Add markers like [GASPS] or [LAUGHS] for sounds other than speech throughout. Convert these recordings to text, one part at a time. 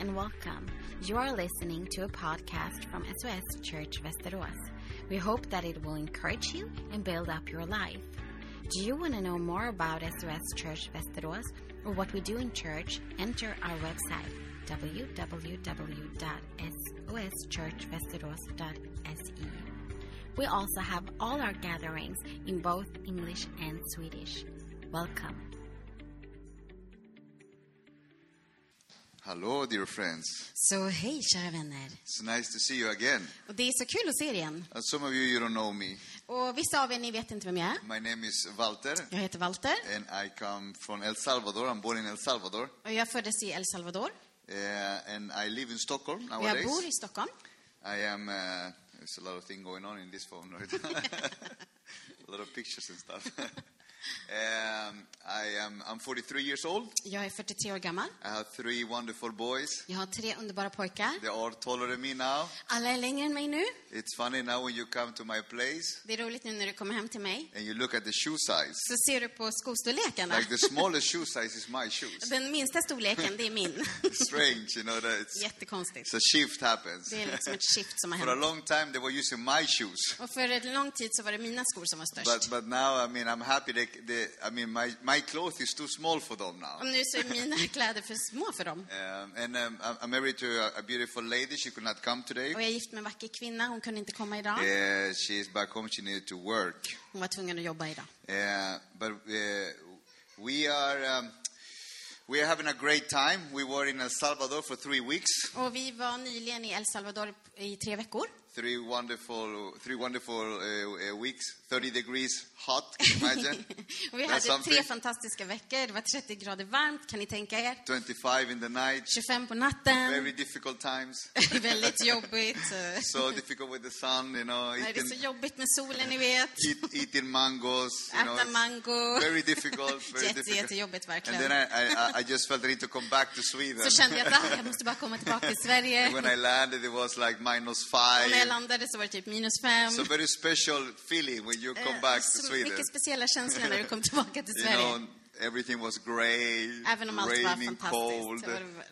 and welcome. You are listening to a podcast from SOS Church Västerås. We hope that it will encourage you and build up your life. Do you want to know more about SOS Church Västerås or what we do in church? Enter our website www.soschurchvästerås.se. We also have all our gatherings in both English and Swedish. Welcome. Hello, dear friends. Så hej kära vänner. It's nice to see you again. Och det är så kul att se er igen. Uh, some of you, you don't know me. Och vissa av er, ni vet inte vem jag är. My name is Walter, Jag heter Walter and I come from El Salvador. I'm born in El Salvador, och jag föddes i El Salvador. uh, and I live in Stockholm Och jag nowadays. bor i Stockholm. I am. Uh, there's a lot of things going on in this phone, right? [LAUGHS] a lot of pictures and stuff. [LAUGHS] um, I am. I'm 43 years old. Jag är 43 år gammal. I have three wonderful boys. Jag har tre underbara pojkar. They are taller than me now. Alla är längre än mig nu. It's funny now when you come to my place Det är roligt nu när du kommer hem till mig. and you look at the shoe size. Så ser du på skostorlekarna. Like the smallest shoe size is my shoes. Den minsta storleken, det är min. [LAUGHS] strange, you know, that it's, Jättekonstigt. it's a shift happens. Det är liksom ett shift som har For a hänt. long time, they were using my shoes. Och för en lång tid så var det mina skor som var But, störst. but now, I mean, I'm happy they, they, I mean, my, my clothes is too small for them now. Nu så är mina [LAUGHS] kläder för små för dem. Um, and um, I'm- I'm married to a, a beautiful lady. She could not come today. Och jag är gift med en vacker kvinna. Hon kunde inte komma idag. Uh, she is back home. She needed to work. Hon var tvungen att jobba idag. Uh, but uh, we are um, we are having a great time. We were in El Salvador for three weeks. Och vi var nyligen i El Salvador i tre veckor. Three wonderful, three wonderful uh, weeks. 30 degrees hot. Can you imagine? [LAUGHS] Vi hade something. tre fantastiska veckor. Det var 30 grader varmt, kan ni tänka er? 25 in the night. 25 på natten. Very difficult times. [LAUGHS] Väldigt jobbigt. So difficult with the sun, you know. Nej, det är så Eating, jobbigt med solen, ni vet. [LAUGHS] eat, eating mangoes. You know, Äta mango. very difficult. Very Jätte, difficult. jättejobbigt And verkligen. then I, I, I just felt I need to come back to Sweden. Så kände jag att ah, jag måste bara komma tillbaka till Sverige. And when I landed, it was like minus när jag landade så var det typ minus fem. So very special feeling when you come Eh, back to Så Sweden. mycket speciella känslor när du kom tillbaka till [LAUGHS] You Sverige. know, everything was grey, raining, cold.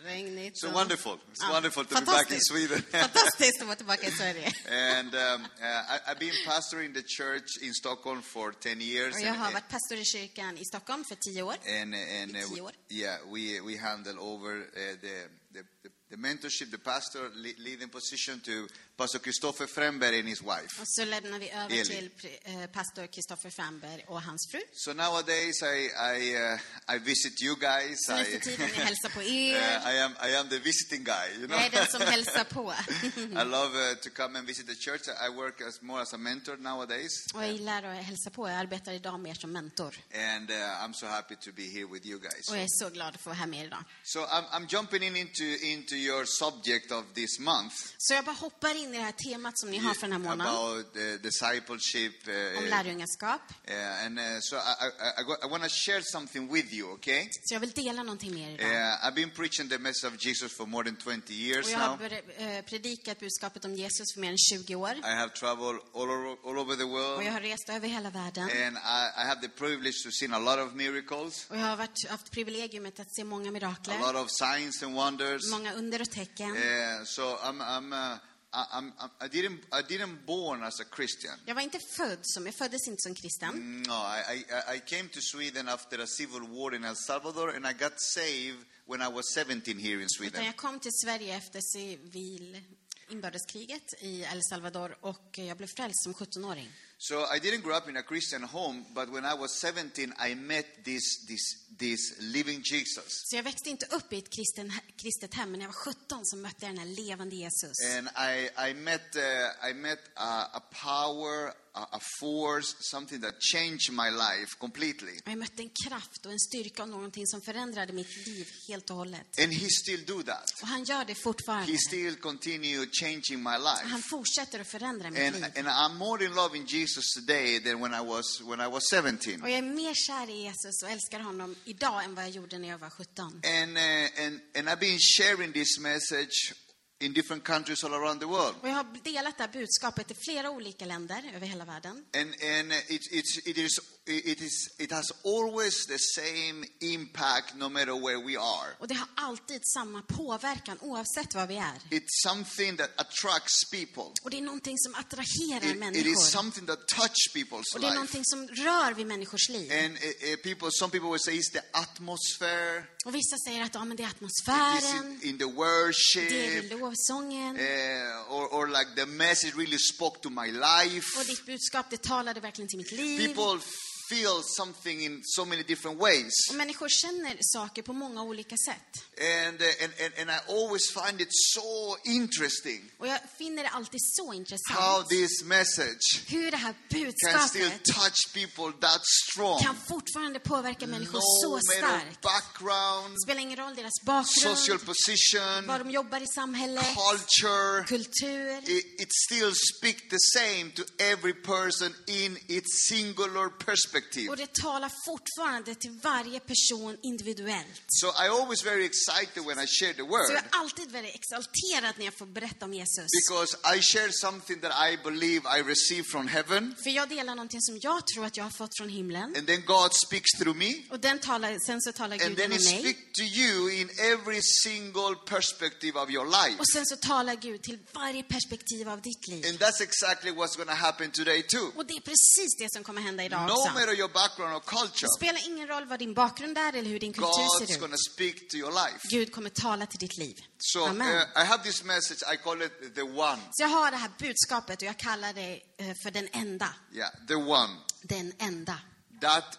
regnigt. So wonderful. It's Ja, wonderful to be back in. Sweden. [LAUGHS] Fantastiskt att vara tillbaka i Sverige. and um, uh, I, I've been pastoring the church in Stockholm for 10 years. Och jag har and, varit pastor i kyrkan i Stockholm för tio år. and, and uh, tio år. yeah, we, we handle over uh, the, the, the, the mentorship, the pastor le- leading position to Pastor Christopher Fremberg and his wife. Och så lämnar vi över Eli. till eh, pastor Kristoffer Framberg och hans fru. So nowadays I, I, uh, I visit you guys. Så nu för tiden jag hälsar på [LAUGHS] uh, er. I, am, I am the visiting guy, you know. Jag är den som hälsar på. [LAUGHS] I love uh, to come and visit the church. I work as more as a mentor nowadays, Och jag gillar att hälsa på. Jag arbetar idag mer som mentor. and uh, I'm so happy to be here with you guys. Och jag är så glad att få vara här med er idag. So I'm, I'm jumping in into into your subject of this month Så jag bara hoppar in i det här temat som ni har för den här månaden. about uh, discipleship, uh, Om lärjungaskap. uh, and uh, so I, I, I, go- I want to share something with you. Okay, Så jag vill dela någonting med er uh, idag. I've been preaching the message of Jesus for more than 20 years Och jag har now. eh, predikat budskapet om Jesus för mer än 20 år. I have traveled all over, all over the world, Och jag har rest över hela världen. and I, I have the privilege to see a lot of miracles, Och jag har varit, haft privilegiumet att se många a mirakler. lot of signs and wonders. Många under och tecken. Uh, so I'm, I'm, uh, I'm, I didn't, I didn't born as a Christian. Jag var inte född som, jag föddes inte som kristen. No, I, I, I came to Sweden after a civil war in El Salvador, and I got saved when I was 17 here in Utan Sweden. jag kom till Sverige efter civil inbördeskriget i El Salvador och jag blev frälst som 17-åring. So I didn't grow up in a Christian home, but when I was 17, I met this, this, this living Jesus. Så jag växte inte upp i ett kristen, kristet hem, men när jag var 17 så mötte jag den här levande Jesus. And I, I met, uh, I met a, a power, a, force, something that changed my life completely. Jag mötte en kraft och en styrka och någonting som förändrade mitt liv helt och hållet. And he still do that. Och han gör det fortfarande. He still continue changing my Han life. fortsätter att förändra mitt And, liv. and I'm more in love in Jesus today than when I was, when I was 17. Och jag är mer kär i Jesus och älskar honom idag än vad jag gjorde när jag var 17. And, uh, and, and I've been sharing this message in different countries all around the world. Och jag har delat det här budskapet i flera olika länder över hela världen. And, and it, it's, it, is, it, is, it has always the same impact no matter where we are. Och det har alltid samma påverkan oavsett var vi är. It's something that attracts people. Och det är någonting som attraherar It, it människor. is something that touch people's Och det är någonting som rör vid människors liv. And uh, people, some people will say it's the atmosphere, Och vissa säger att ja, men det är atmosfären, in, in the det är worship, lovsången. uh, or, or like the message really spoke to my life. Och ditt budskap, det talade verkligen till mitt liv. People feel something in so many different ways. Människor känner saker på många olika sätt. And, uh, and, and, and I always find it so interesting Och jag finner det alltid så how intressant this message hur det här can still budskapet touch people that strong. kan fortfarande påverka människor No så starkt. background, Det spelar ingen roll deras social bakgrund, position, var de jobbar i samhället, culture. kultur. It, it still speaks the same to every person in its singular perspective. Och det talar fortfarande till varje person individuellt. So I always very excited when I share the Så word jag är alltid väldigt exalterad när jag får berätta om Jesus. because I share something that I believe I received from heaven, För jag delar någonting som jag tror att jag har fått från himlen. and then God speaks through me. Och den talar, sen så talar And Gud then he genom mig. speaks to you in every single perspective of your life. Och sen så talar Gud till varje perspektiv av ditt liv. And that's exactly what's going to happen today too. Och det är precis det som kommer hända idag No också. Matter your background or culture, Det spelar ingen roll vad din bakgrund är eller hur din kultur God's ser ut. to speak to your life. Gud kommer tala till ditt liv. So uh, Amen. I have this message, I call it the one. Så jag har det här budskapet och jag kallar det eh, för den enda. Yeah, the one. Den enda. That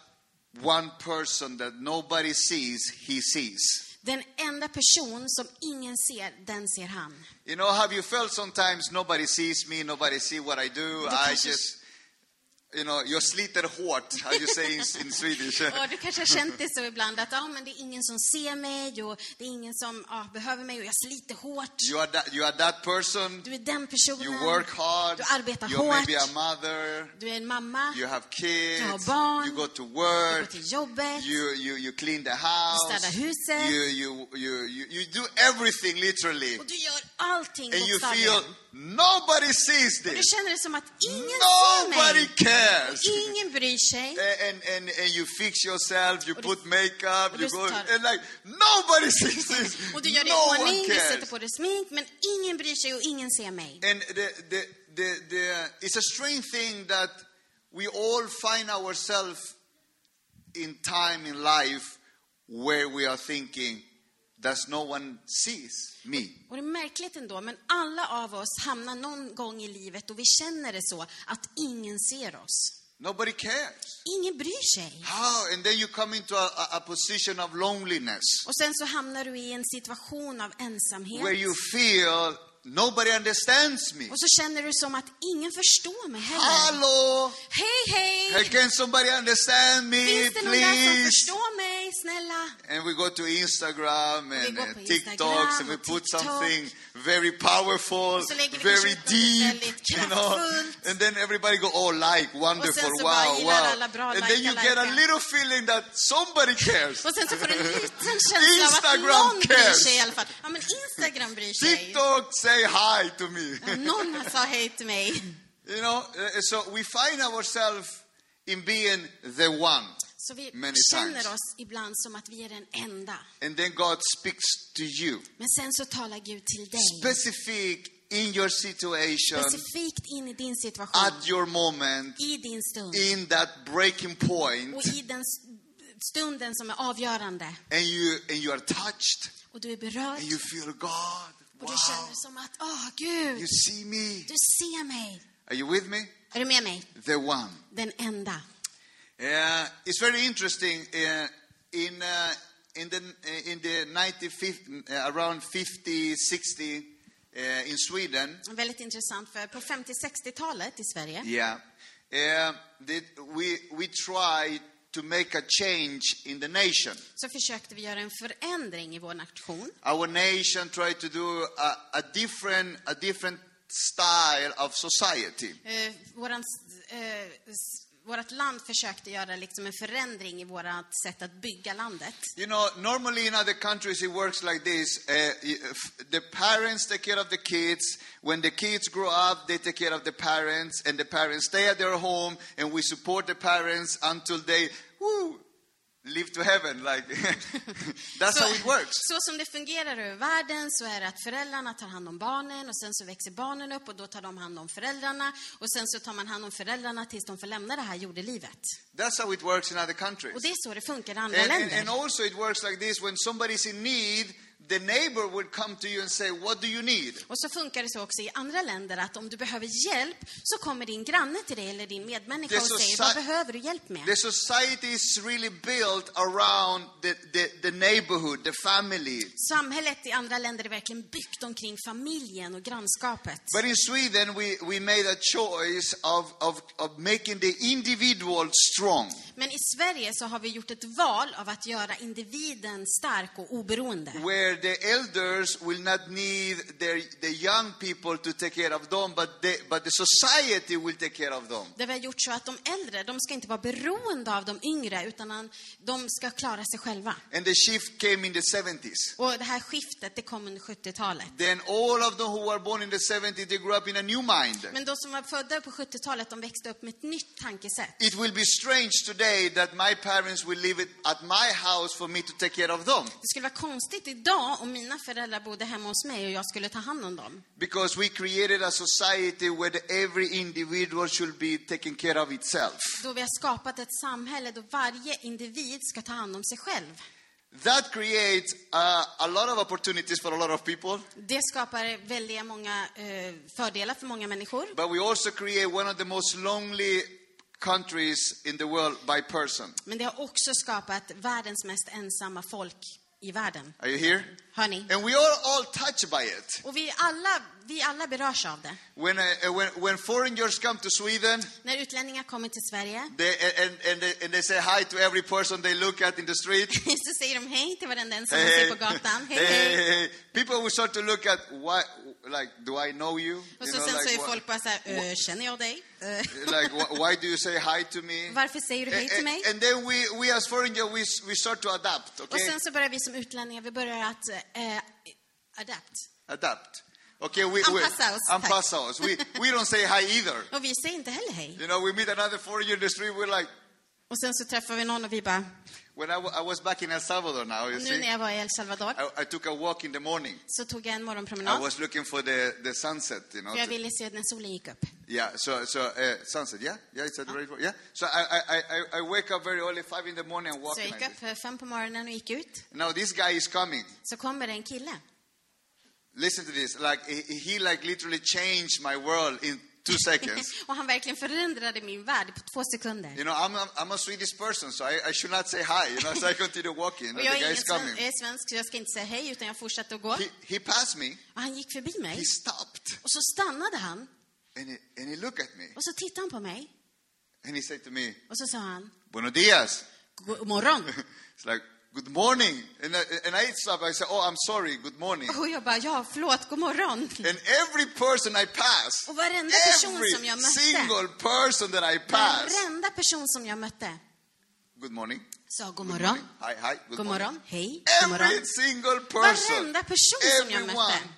one person that nobody sees, he sees. Den enda person som ingen ser, den ser han. You know, have you felt sometimes nobody sees me, nobody see what I do? I just, you know, jag sliter hårt, how you say in, in Swedish. [LAUGHS] Och du kanske har känt det så ibland att ja, men det är ingen som ser mig och det är ingen som ja, behöver mig och jag sliter hårt. You are that, you are that person. Du är den personen. You work hard. Du arbetar You're hårt. maybe a mother. Du är en mamma. You have kids. har barn. You go to Du work. går till jobbet. You, you, you clean the house. städar huset. You, you, you, you, you do everything literally. Och du gör allting And you feel nobody sees Och du this. känner det som att ingen ser Nobody mig. Cares. Ingen bryr sig. And, and, and you fix yourself, you put makeup, you go, and like, nobody [LAUGHS] sees this. Och du gör det i No ordning, one du sätter på dig smink, men ingen bryr sig och ingen ser mig. And the, the, the, the, it's a strange thing that we all find ourselves in time in life where we are thinking, does no one sees me? Och det är märkligt ändå, men alla av oss hamnar någon gång i livet och vi känner det så, att ingen ser oss. Nobody cares. Ingen bryr sig. How? And then you come into a, a, position of loneliness Och sen så hamnar du i en situation av where ensamhet. you feel nobody understands me. Och så känner du som att ingen förstår mig heller. Hello? Hej, hej! Hey, can somebody understand me, Finns det någon där som please? förstår mig, snälla? And we go to Instagram and uh, TikToks and we put something very powerful, så lägger vi very kanske ut något deep, you know. And then everybody go, oh, like, wonderful, wow, wow. and then you get a little feeling that somebody cares. Och sen så får du en liten känsla av att Instagram någon bryr cares. sig i alla fall. Ja, men Instagram bryr sig. TikTok say hi to me. Någon [LAUGHS] sa hej till mig. you know, uh, so we find ourselves in being the one. Så vi Many känner times. oss ibland som att vi är den enda. And then God speaks to you. Men sen så talar Gud till dig. Specific in your situation, Specifikt in i din situation. at your moment, I din stund. in that breaking point, Och i den stunden som är avgörande. and you and you are touched, Och du är berörd. and you feel God. Och du Wow, känner som att, åh Gud, you see me. du ser mig. Are you with me? Är du med mig? The one. Den enda. Uh, it's very interesting. Uh, in uh, in the in the 95, uh, around 50, 60 uh, in Sweden. Väldigt intressant för på 50-60-talet i Sverige Yeah, uh, we we try to make a change in the nation. så försökte vi göra en förändring i vår nation. Our nation tried to do a, a different a different style of society. Eh, våran, s- vårt land försökte göra liksom en förändring i vårt sätt att bygga landet. You know, normally in other countries it works like this. Uh, the parents take care of the kids. When the kids grow up, they take care of the parents, and the parents stay at their home, and we support the parents until they woo, live to heaven. Like [LAUGHS] that's how it works. så som det fungerar över världen så är det att föräldrarna tar hand om barnen och sen så växer barnen upp och då tar de hand om föräldrarna och sen så tar man hand om föräldrarna tills de får lämna det här jordelivet. That's how it works in other countries. Och det är så det funkar i andra And, and, länder. and also it works like this: when somebody's in need, the neighbor would come to you and say, "What do you need?" Och så funkar det så också i andra länder att om du behöver hjälp så kommer din granne till dig eller din medmänniska är och säger vad behöver du hjälp med? The society is really built around the, the, the neighborhood, the family. Samhället i andra länder är verkligen byggt omkring familjen och grannskapet. But in Sweden, we, we made a choice of, of, of making the individual strong. Men i Sverige så har vi gjort ett val av att göra individen stark och oberoende. Where the elders will not need their, the young people to take care of them, but, they, but the society will take care of them. Där vi har gjort så att de äldre, de ska inte vara beroende av de yngre, utan de ska klara sig själva. And the shift came in the 70s. Och det här skiftet, det kom under 70-talet. Then all of them who were born in the 70s, they grew up in a new mind. Men de som var födda på 70-talet, de växte upp med ett nytt tankesätt. It will be strange today that my parents will live at my house for me to take care of them. Det skulle vara konstigt idag om mina föräldrar bodde hemma hos mig och jag skulle ta hand om dem. Because we created a society where every individual should be taking care of itself. Då vi har skapat ett samhälle då varje individ ska ta hand om sig själv. That creates uh, a lot of opportunities for a lot of people, Det skapar väldigt många eh, fördelar för många människor. but we also create one of the most lonely countries in the world by person. Men det har också skapat världens mest ensamma folk i världen. Are you here? Hör ni? And we are all touched by it. Och vi alla, vi alla berörs av det. When, uh, when, when foreigners come to Sweden, När utlänningar kommer till Sverige they, and, and, they, they say hi to every person they look at in the street. [LAUGHS] så säger de hej till varenda en som Hey, ser på gatan. Hej, hey, hey, hey. People will start to look at why, like, do I know you? Och You så know, sen så like, är wha- folk bara så här, "Eh, känner jag dig? Eh, [LAUGHS] like wh- why do you say hi to me? Varför säger du hej till mig? And, then we, we as foreigners, we, we start to adapt, Och okay? sen så börjar vi som utlänningar, vi börjar att eh, adapt. Adapt. Okay, we, we Anpassa oss, anpassa oss. We, we don't say hi either. [LAUGHS] Och vi säger inte heller hej. You know, we meet another foreigner in the street, we're like, Och sen så träffar vi någon och vi bara, when I, I was back in El Salvador now, you nu see, när jag var i El Salvador I, I took a walk in the morning. så tog jag en I morgonpromenad. was looking for the, the sunset, you know. För jag ville se när solen gick upp. Yeah, so so uh, sunset, yeah, yeah, it's at the right. Yeah, so I, I I I wake up very early, five in the morning, and walk. Så jag gick upp fem på morgonen och gick ut. Now this guy is coming. Så kommer en kille. Listen to this. Like he, he like literally changed my world in two seconds. [LAUGHS] och han verkligen förändrade min värld på två sekunder. You know, I'm a, I'm a Swedish person, so I, I should not say hi. You know, so I continue walking. Och jag the guy is coming. jag är svensk så jag ska inte säga hej utan jag fortsatte att gå. He, he passed me. Och han gick förbi mig. He stopped Och så stannade han. and he, and he looked at me Och så tittade han på mig. and he said to me, Och så sa han, "Buenos dias." god morgon. [LAUGHS] It's like, "Good morning." And I, and I stopped. I said, "Oh, I'm sorry. Good morning." Och jag bara, ja, förlåt, god morgon. And every person I pass, Och varenda person every som jag mötte, single person that I pass, varenda person som jag mötte good morning. sa god morgon, Hi, hi, good, god morning. morgon, hej, god morgon. Every single person, Varenda person som jag everyone, mötte.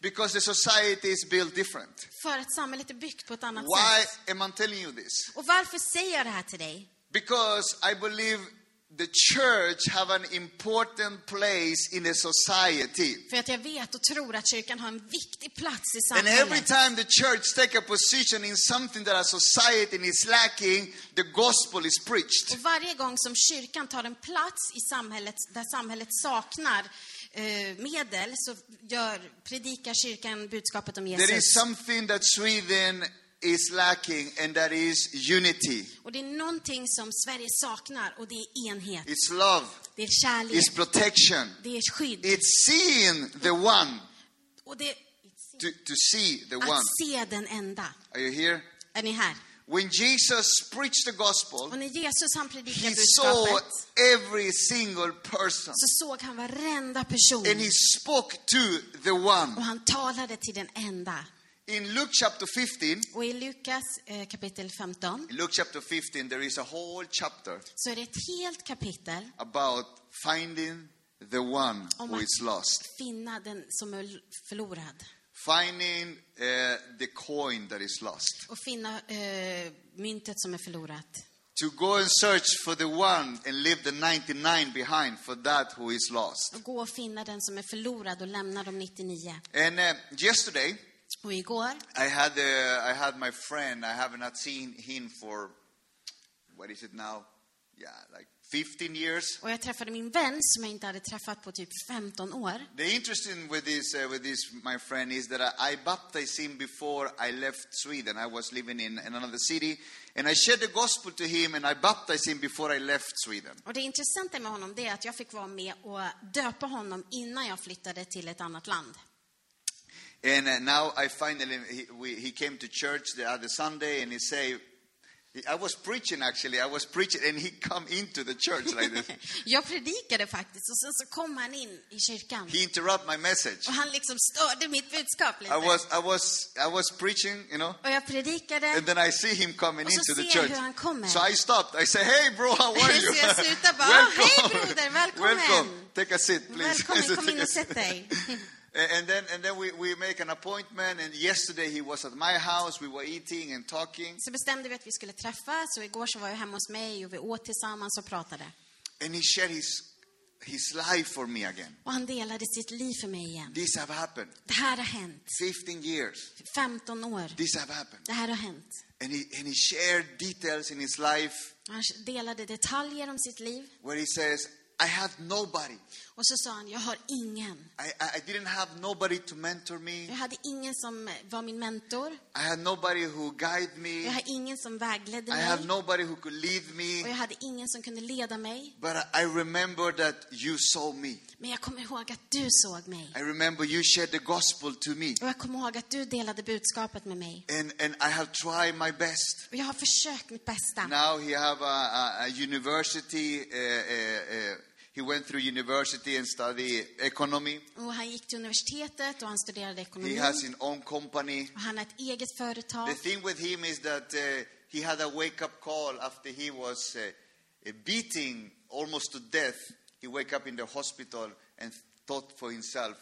because the society is built different. För att samhället är byggt på ett annat Why sätt. am I telling you this? Och varför säger jag det här till dig? Because I believe the church have an important place in a society. För att jag vet och tror att kyrkan har en viktig plats i And every samhället. time the church take a position in something that a society is lacking, the gospel is preached. Och varje gång som kyrkan tar en plats i samhället där samhället saknar eh, medel så gör, predikar kyrkan budskapet om There Jesus. is something that Sweden is lacking, and that is unity. Och det är någonting som Sverige saknar och det är enhet. It's love, Det är kärlek. it's protection, Det är skydd. it's seeing the one, Och det to, to see the one. att se den enda. Are you here? Är ni här? When Jesus preached the gospel, Och när Jesus han predikade he saw budskapet every single person, så såg han varenda person. and he spoke to the one. Och han talade till den enda. In Luke chapter 15, Och i Lukas eh, kapitel 15 in Luke chapter 15, there is a whole chapter så är det ett helt kapitel about finding the one om who is lost. finna den som är förlorad. Finding uh, the coin that is lost. Och finna eh, myntet som är förlorat. To go and search for the one and leave the 99 behind for that who is lost. Och gå och finna den som är förlorad och lämna de 99. And uh, yesterday, Och igår I had uh, I had my friend. I have not seen him for what is it now? Yeah, like 15 years. och jag träffade min vän som jag inte hade träffat på typ 15 år. The interesting with this uh, with this my friend is that I, I baptized him before I left Sweden. I was living in, in another city, and I shared the gospel to him, and I baptized him before I left Sweden. Och det intressanta med honom det är att jag fick vara med och döpa honom innan jag flyttade till ett annat land. And uh, now I finally he, we, he came to church the other Sunday, and he say. I was preaching actually. I was preaching, and he come into the church like this. [LAUGHS] Jag predikade faktiskt och sen så kom han in i kyrkan. He interrupt my message. Och han liksom störde mitt budskap lite. I was, I was, I was preaching, you know, Och jag predikade. and then I see him coming into the church. hur han kommer. So I stopped. I say, "Hey, bro, how are [LAUGHS] you? Så jag slutar bara, [LAUGHS] "Hej, broder, välkommen." Welcome. Take a seat, please." Välkommen, kom in och sätt dig. And then, and then we, we make an appointment. And yesterday he was at my house. We were eating and talking. Så bestämde vi att vi skulle träffas och igår så var jag hemma hos mig och vi åt tillsammans och pratade. And he shared his, his life for me again. Och han delade sitt liv för mig igen. This have happened. Det här har hänt. 15 years. 15 år. This have happened. Det här har hänt. And he, and he shared details in his life Han delade detaljer om sitt liv. where he says, I had nobody. Och så sa han, jag har ingen. I, I I didn't have nobody to mentor me. Jag hade ingen som var min mentor. I had nobody who guided me. Jag hade ingen som vägledde I had mig. nobody who could lead Och me. jag hade ingen som kunde leda mig. But I I remember that you saw me. Men jag kommer ihåg att du såg mig. I remember you shared the gospel to me. Och jag kommer ihåg att du delade budskapet med mig. And, and I have tried my best. Och jag har försökt mitt bästa. Now he have a, a, a university. Uh, uh, uh, he went through university and studied economy. Och han gick till universitetet och han studerade ekonomi. He has his own company. Och han har ett eget företag. The thing with him is that uh, he had a wake-up call after he was uh, uh, beating almost to death. He wake up in the hospital and thought for himself,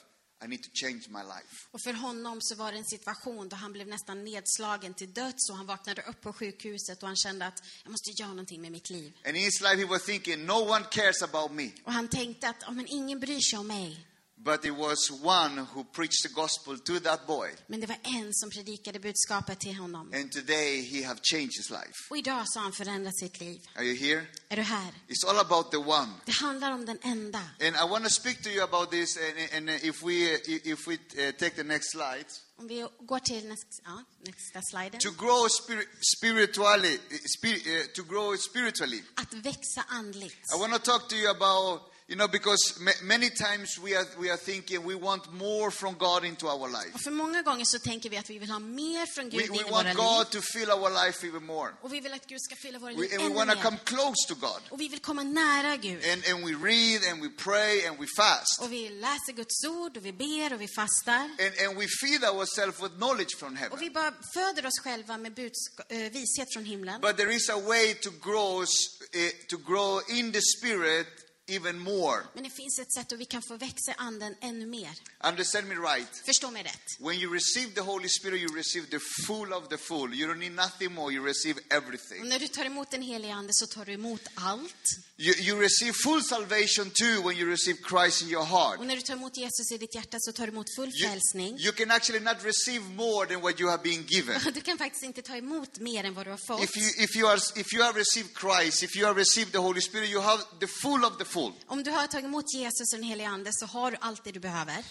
I need to change my life. Och för honom så var det en situation då han blev nästan nedslagen till döds och han vaknade upp på sjukhuset och han kände att jag måste göra någonting med mitt liv. And in his life, he was thinking, no one cares about me. Och han tänkte att, ja men ingen bryr sig om mig. But it was one who preached the gospel to that boy. Men det var en som predikade budskapet till honom. And today, he have changed his life. Och idag så har han förändrat sitt liv. Are you here? Är du här? It's all about the one. Det handlar om den enda. And I want to speak to you about this. And, and if we, if we uh, take the next slide. Om vi går till nästa, ja, nästa sliden. To grow spirit, spiritually, spirit, uh, to grow spiritually. Att växa andligt. I want to talk to you about, you know, because ma- many times we are, we are thinking we want more from God into our life. Och för många gånger så tänker vi att vi vill ha mer från Gud We, in we våra want liv. God to fill our life even more. Och vi vill att Gud ska fylla våra We, liv and we ännu want to mer. come close to God. Och vi vill komma nära Gud. And, and we read and we pray and we fast. Och vi läser Guds ord och vi ber och vi fastar. And, and we feed ourselves with knowledge from Och heaven. vi bara föder oss själva med budska- eh, vishet från himlen. But there is a way to grow, eh, to grow in the spirit even more. Men det finns ett sätt och vi kan få växa anden ännu mer. Understand me right. Förstå mig rätt. When you receive the Holy Spirit, you receive the full of the full. You don't need nothing more. You receive Och everything. när du tar emot den helige ande så tar du emot allt. You, you receive full salvation too when you receive Christ in your heart. Och när du tar emot Jesus i ditt hjärta så tar du emot full You, frälsning. you can actually not receive more than what you have been given. [LAUGHS] Du kan faktiskt inte ta emot mer än vad du har fått. If you, if, you are, if you have received Christ, if you have received the Holy Spirit, you have the full of the full. Om du har tagit emot Jesus och den helige ande så har du allt det du behöver.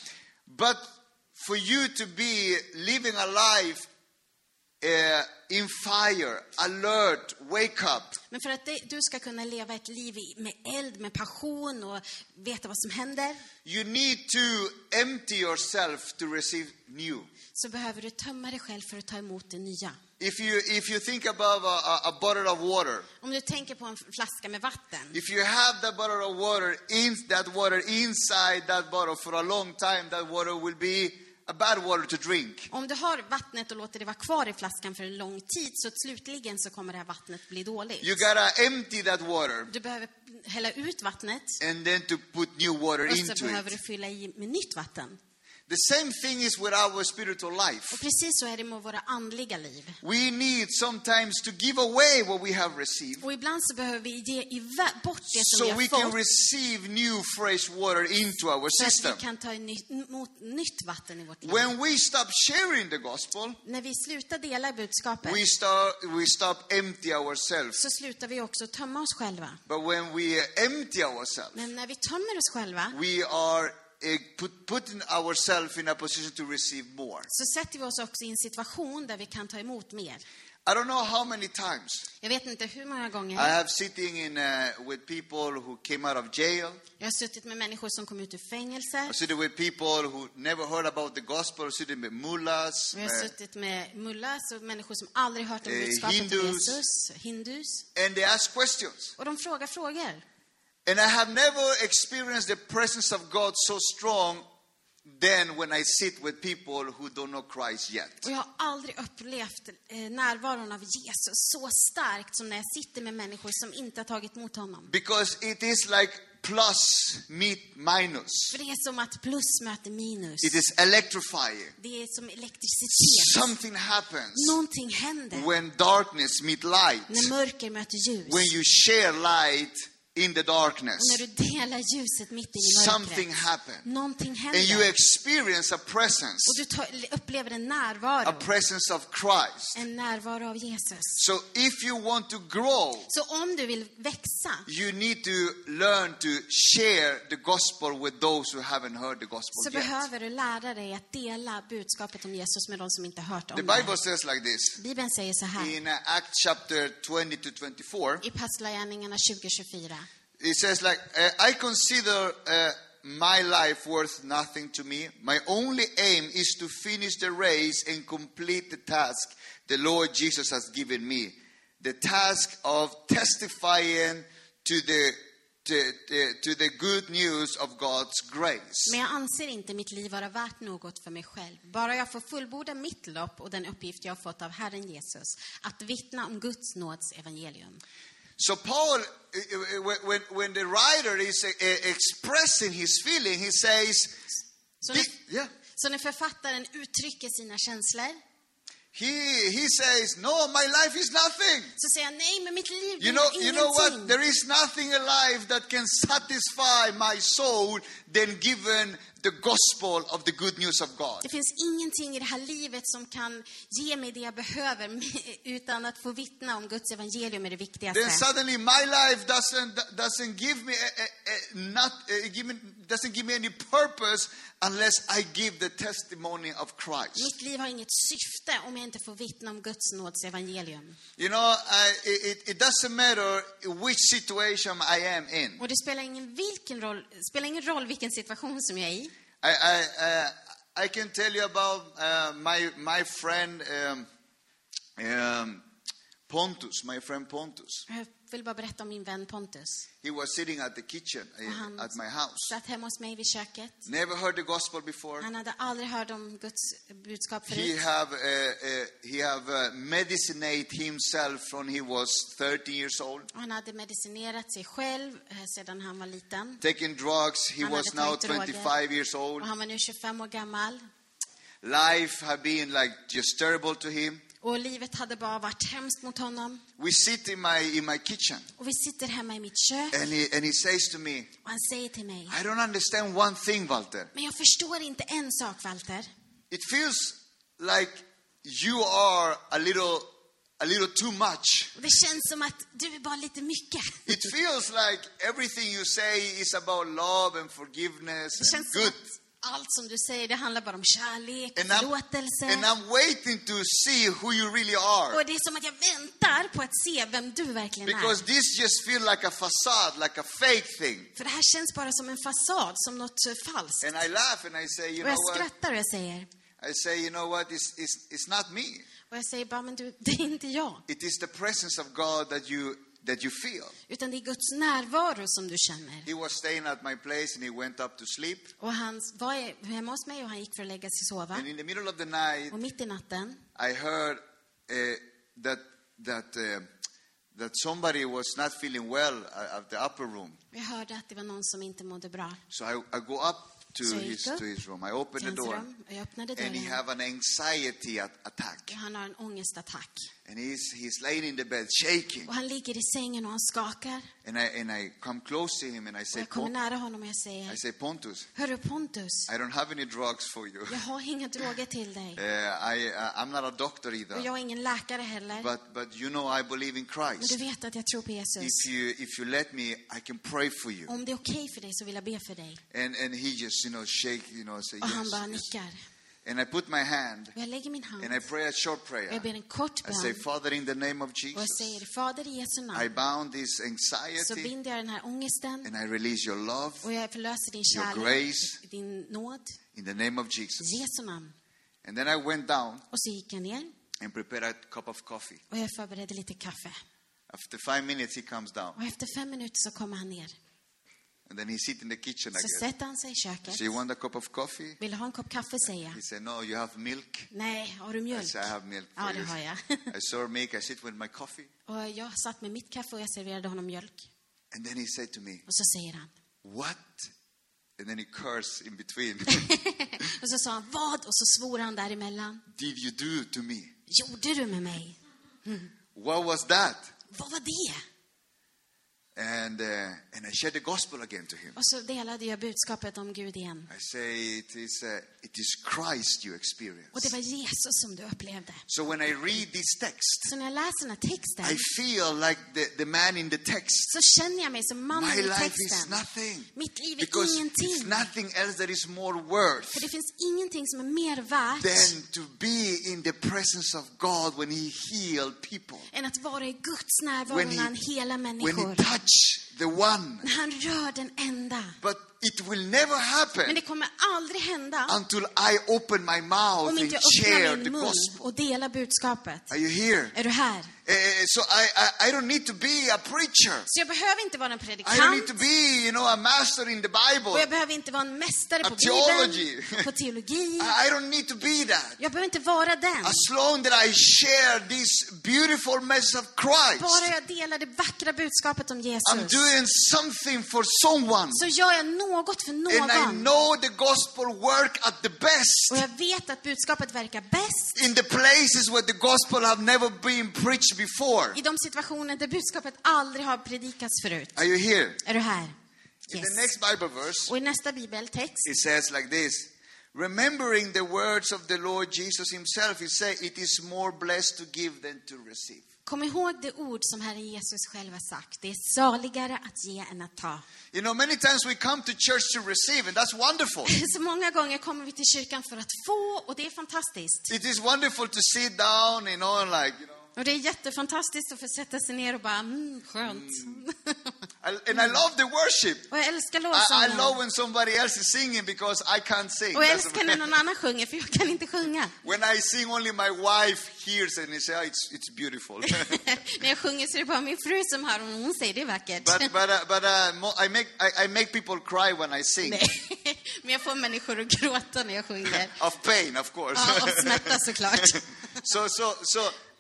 But for you to be living a life uh, in fire, alert, wake up, Men för att det, du ska kunna leva ett liv med eld, med passion och veta vad som händer you need to empty yourself to receive new. så behöver du tömma dig själv för att ta emot det nya. If you, if you think about a, a, bottle of water, Om du tänker på en flaska med vatten. if you have that bottle of water, in, that water inside that bottle for a long time, that water will be a bad water to drink. Om du har vattnet och låter det vara kvar i flaskan för en lång tid, så slutligen så kommer det här vattnet bli dåligt. You gotta empty that water Du behöver hälla ut vattnet and then to put new water och into så behöver it. du fylla i med nytt vatten. The same thing is with our spiritual life. Och precis så är det med våra andliga liv. We need sometimes to give away what we have received Och ibland så behöver vi ge bort det som so vi we har can fått receive new fresh water into our för att system. vi kan ta emot nytt vatten i vårt liv. When we stop sharing the gospel, När vi slutar dela budskapet we start we stop empty ourselves. så slutar vi också tömma oss själva. But when we empty ourselves, Men när vi tömmer oss själva we are eh, put, putting ourselves in a position to receive more. så sätter vi oss också i en situation där vi kan ta emot mer. I don't know how many times Jag vet inte hur många I gånger have sitting in uh, with people who came out of jail. jag har suttit med människor som kom ut ur fängelse. I sitting with people who never heard about the gospel. Sitting with mullahs, Vi har uh, suttit med mullas och människor som aldrig hört om Eh, budskapet om. Jesus, hindus. and they ask questions. Och de frågar frågor. And I have never experienced the presence of God so strong than when I sit with people who don't know Christ yet. Och jag har aldrig upplevt eh, närvaron av Jesus så starkt som när jag sitter med människor som inte har tagit emot honom. Because it is like plus meet minus. För det är som att plus möter minus. It is electrifying. Det är som elektricitet. Something happens Någonting händer when darkness meet light. när mörker möter ljus. When you share light in the darkness. när du delar ljuset mitt i Something mörkret. happens. Någonting And you experience a presence. Och du upplever en A närvaro. presence of Christ. En närvaro av Jesus. So if you want to grow, Så om du vill växa you need to learn to share the gospel with those who haven't heard the så gospel yet. behöver du lära dig att dela budskapet om Jesus med de som inte hört The om Bible det. says like this Bibeln säger så här in Acts chapter 20 to 24. I Apostlagärningarna 2024. It says like uh, I consider uh, my life worth nothing to me. My only aim is to finish the race and complete the task the Lord Jesus has given me. The task of testifying to the to, to, to the good news of God's grace. Men jag anser inte mitt liv vara värt något för mig själv. Bara jag får fullborda mitt lopp och den uppgift jag har fått av Herren Jesus, att vittna om Guds nåds evangelium. So Paul, uh, uh, when, when, when the writer is expressing his feeling, he says, Så när, yeah, så när författaren uttrycker sina känslor, he, he says, no, my life is nothing. så säger han nej, men mitt liv You know, you know what? There is nothing alive that can satisfy my soul than given the gospel of the good news of God. Det finns ingenting i det här livet som kan ge mig det jag behöver [LAUGHS] utan att få vittna om Guds evangelium är det Then viktigaste. suddenly my life doesn't doesn't give me a, a, a, not uh, give me, doesn't give me any purpose unless I give the testimony of Christ. Mitt liv har inget syfte om jag inte får vittna om Guds nåds evangelium. You know, I, it, it doesn't matter which situation I am in. Och det spelar ingen, vilken roll, spelar ingen roll vilken situation som jag är i. I, I, uh, I can tell you about uh, my, my friend um, um, Pontus, my friend Pontus. Vill bara berätta om min vän Pontus. He was sitting at the kitchen Och han at my house. satt hemma hos mig vid köket. Never heard the gospel before. Han hade aldrig hört om Guds budskap He förut. have, uh, uh, he have uh, medicinated himself from he was 13 years old. Han hade medicinerat sig själv eh, sedan han var liten. Taking drugs. He Han was now tagit droger. 25 years old. Och han var nu 25 år gammal. Life have been like just terrible to him. Och livet hade bara varit hemskt mot honom. We sit in my in my kitchen, Och vi sitter hemma i mitt kök and he and he says to me, och han säger till mig, "I don't understand one thing, Walter. men jag förstår inte en sak Walter. It feels like you are a little a little too much. Det känns som att du är bara lite mycket. It feels like everything you say is about love and forgiveness Det and good. att allt som du säger, det handlar bara om kärlek, And I'm, förlåtelse. and I'm waiting to see who you really are. Och det är som att jag väntar på att se vem du verkligen Because är. this just feels like a facade, like a fake thing. För det här känns bara som en fasad, som något eh, falskt. And I laugh and I say, you Och jag know what? skrattar och jag säger, I say, you know what? It's, it's, it's not me. och jag säger bara, men du, [LAUGHS] det är inte jag. It is the presence of God that you that you feel. utan det är Guds närvaro som du känner. He was staying at my place and he went up to sleep. Och han var hemma hos mig och han gick för att lägga sig sova. And in the middle of the night, Och mitt i natten I heard uh, that that uh, that somebody was not feeling well at the upper room. jag hörde att det var någon som inte mådde bra So I, I go up to jag his to his room. I open till the door, rum. And he have an anxiety at, attack. Han har en ångestattack. And he's he's laying in the bed shaking. Och han ligger i sängen och han skakar. And I and I come close to him and I Och say, jag kommer "Pon- nära honom och jag säger, I say Pontus, Hörru Pontus, I don't have any drugs for you. jag har inga droger till dig. Uh, [LAUGHS] I uh, I'm not a doctor Och either. jag är ingen läkare heller. But but you know I believe in Men du Christ. vet att jag tror på Jesus. If you if you let me, I can pray for you. Om det är okej för dig så vill jag be för dig. And and he just you know shake you know say Och han yes. bara yes. And I put my hand Och jag lägger min hand and I pray a short och prayer. jag ber en kort I say, bön. Father, in the name of Och jag Jesus, säger, Fader i Jesu I namn, bound this så anxiety binder jag den här ångesten and I release your love och jag förlöser din Your kärlek, grace. din nåd. in the name of I Jesus. Jesu namn. And then I went down Och så gick jag ner and prepared a cup of coffee. och jag förberedde lite kaffe. After five minutes, he comes down Och efter fem minuter så kommer han ner. And then he sit in the kitchen Så again. sätter han sig i köket. So you want a cup of coffee? Vill du ha en kopp kaffe, säger jag. He said, No, you have milk. Nej, har du I mjölk? said, I have milk. for Ja, det you." har jag. [LAUGHS] I serve milk. I sit with my coffee. Och jag satt med mitt kaffe och jag serverade honom mjölk. And then he said to me, Och så säger han. What? And then he cursed in between. [LAUGHS] Och så sa han, vad? Och så svor han däremellan. Did you do to me? Gjorde du med mig? What was that? Vad var det? And, uh, and I shared the gospel again to him. Och så delade jag budskapet om Gud igen. I say, it is, uh, it is Christ you Och experience. det var Jesus som du upplevde. So when I read this text, Så när jag läser den här texten I feel like the, the man in the text. så känner jag mig som mannen My i life is texten. nothing. Mitt liv är Because ingenting. it's nothing else that is more worth För det finns ingenting som är mer värt than to be in the presence of God when He healed people. än att vara i Guds närvaro When när han helar when människor. he touch the one. Han rör den enda. But it will never Men happen det kommer aldrig hända until I open my mouth om and inte jag share öppnar the min mun gospel. och delar budskapet. Are you here? Är du här? Eh, so I, I, I don't need to be a preacher. Så jag behöver inte vara en I don't need predikant to be, you know, a master in the och Bible. jag behöver inte vara en mästare på theology. Bibeln, och på teologi. [LAUGHS] I, don't need to be that. Jag behöver inte vara den. As long that I share this beautiful message of Bara Christ, jag delar det vackra budskapet om I'm Jesus doing something for someone. så gör jag något för And I någon. know the gospel work at the Och best jag vet att budskapet verkar bäst in the places where the gospel have never been preached before. i de situationer där budskapet aldrig har predikats förut. Are you here? Är du här? In the Yes. next Bible verse, Och i nästa bibeltext it says like this Remembering the words of the Lord Jesus himself, he said, It is more blessed to give than to receive. Kom ihåg det ord som Herren Jesus själv har sagt. Det är saligare att ge än att ta. You know, many times we come to church to receive, and that's wonderful. [LAUGHS] Så många gånger kommer vi till kyrkan för att få och det är fantastiskt. It is wonderful to sit down, you know, and like, you know. Och det är jättefantastiskt att få sätta sig ner och bara, mm, skönt. I, [LAUGHS] and I love the worship. Och jag älskar I, I love lovsången. when somebody else is singing because I can't sing. Och jag älskar när någon annan sjunger, för jag kan inte sjunga. [LAUGHS] when I sing, only my wife hears and they say, oh, it's, it's beautiful. [LAUGHS] när jag sjunger så är det bara min fru som hör och hon säger det är vackert. but but, uh, but uh, I, make, I, I make people cry when I sing. [LAUGHS] Men jag får människor att gråta när jag sjunger. of pain, of course. Ja, av smärta såklart. so, so, so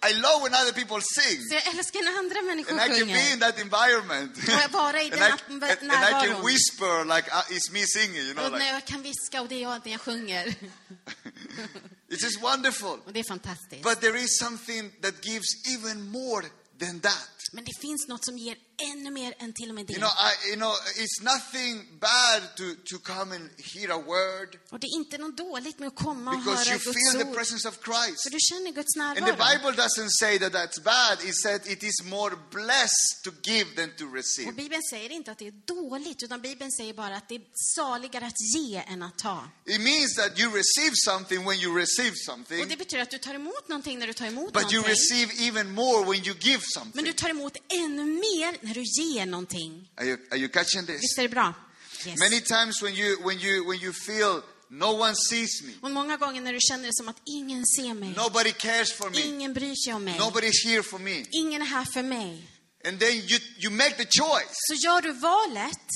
I love when other people sing. Så jag älskar när andra människor And I can be sjunger. in that environment. Och jag vara i [LAUGHS] and, den I, and, and I can whisper like uh, it's me singing, you know. Och Like, jag kan viska och det är jag när jag sjunger. [LAUGHS] it's just wonderful. Och det är fantastiskt. But there is something that gives even more than that. Men det finns något som ger ännu mer än till och med You det. know, I, you know, it's nothing bad to, to come and hear a word Och det är inte något dåligt med att komma och because höra you Guds feel the ord. presence of Christ. För du känner Guds And the närvaro. Bible doesn't say that that's bad. It said it is more blessed to give than to Och receive. Bibeln säger inte att det är dåligt, utan Bibeln säger bara att det är saligare att ge än att ta. It means that you receive something when you receive Och something, det betyder att du tar emot någonting när du tar emot but you någonting. receive even more when you give Men something. du tar emot ännu mer när du ger någonting. Are you, are you catching this? Visst är det bra? Yes. Many times when you when you when you feel no one sees me, Och många gånger när du känner det som att ingen ser mig. nobody cares for me, Ingen bryr sig om mig. nobody's here for me. Ingen är här för mig. and then you, you make the choice. så gör du valet.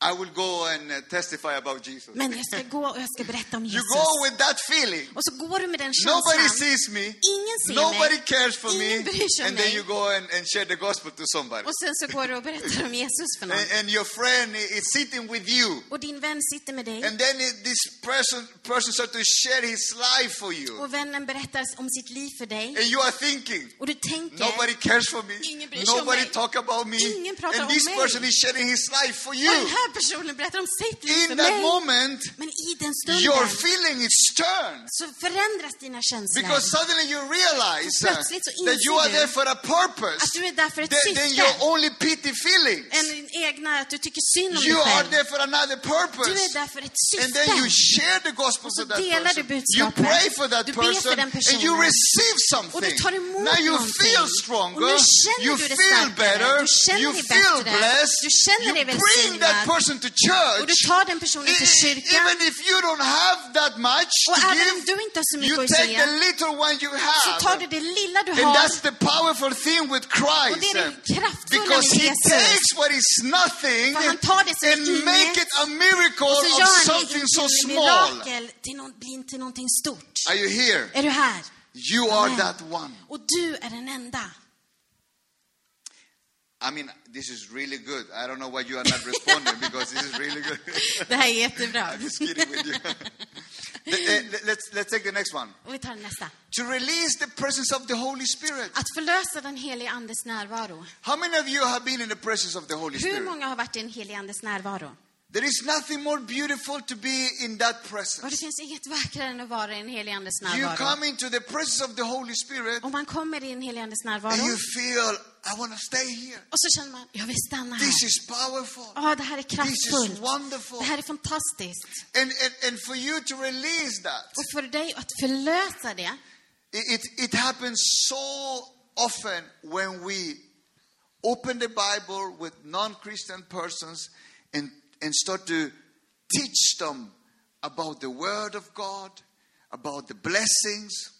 I will go and uh, testify about Jesus. Men jag ska gå och jag ska berätta om [LAUGHS] You Jesus. go with that feeling. Och så går du med den Nobody känslan. sees me. Ingen ser Nobody mig. cares for me. Ingen bryr sig And then mig. you go and, and share the gospel to somebody. Och sen så går du och berättar om Jesus för någon. And, and your friend is sitting with you. Och din vän sitter med dig. And then this person person starts to share his life for you. Och vännen berättar om sitt liv för dig. And you are thinking, Och du tänker, nobody cares for me. Ingen bryr sig om Nobody mig. talk about me. Ingen pratar And om this mig. person is sharing his life for you. Här personen berättar om sitt liv för In that mig. moment, Men i den your stunden feeling is turned. så förändras dina känslor. Because suddenly you realize uh, plötsligt så that you inser are du there for a purpose. Att du är där för ett Then, then syfte. your only pity feelings. Än din egna, att du tycker synd om You dig are själv. there for another Du purpose. är där för ett And then you syfte. share the gospel Och så that delar du person. You budskapet. pray for that Du ber för person den and you personen. receive Och something. du tar emot Now you någonting. feel Och stronger. nu känner You du dig feel starkare. better. Du känner You dig feel bättre. blessed. Du känner You dig bring that välsignad. Person to Och church. du tar den personen till E- kyrkan. Even if you don't have that much Och to även om give, du inte har så you mycket att take ge, the little one you så tar have. du det lilla du And har. that's the powerful thing with Och Christ. det är det kraftfulla Because med he Jesus. takes what is nothing För han tar det som and inget, make it a miracle Och så of gör han det something so small. mirakel, till, någon, blir till någonting stort. Are you here? Är du här? You are that one. Och du är den enda. I mean, this is really good. I don't know why you are not responding [LAUGHS] because this is really good. Det här är jättebra. I'm just kidding with you. [LAUGHS] Let- let- let's, let's take the next one. Och vi tar nästa. To release the presence of the Holy Spirit. Att förlösa den helige Andes närvaro. How many of you have been in the presence of the Holy Hur Spirit? många har varit i den helige Andes närvaro? There is nothing more beautiful to be in that Och det presence. finns inget vackrare än att vara i den helige Andes You närvaro. come into the presence of the Holy Spirit Om man kommer i den helige Andes and närvaro you feel, I want to stay here. och så känner man, jag vill stanna här. This is powerful. Ja, det här är This is kraftfullt. wonderful. Det här är fantastiskt. And, and, and for you to release that, Och för dig att förlösa det, it, it, happens so often when we open the Bible with non Christian persons and, and start to teach them about the Word of God, about the blessings.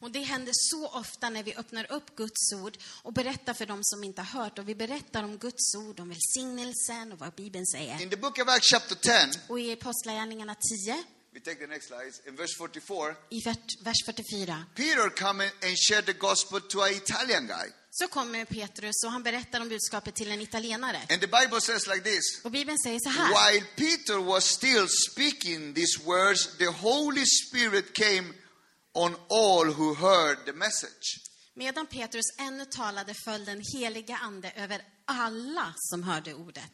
Och det händer så ofta när vi öppnar upp Guds ord och berättar för dem som inte har hört. Och vi berättar om Guds ord, om välsignelsen och vad Bibeln säger. In the book of Acts, chapter 10, Och i Apostlagärningarna 10, we take the next slide, in verse 44, i vers- vers 44, Peter come and shared the gospel to an Italian guy. så kommer Petrus och han berättar om budskapet till en italienare. And the Bible says like this Och Bibeln säger så här. While Peter was still speaking these words, the Holy Spirit came on all who heard the message. Medan Petrus ännu talade föll den heliga ande över alla som hörde ordet.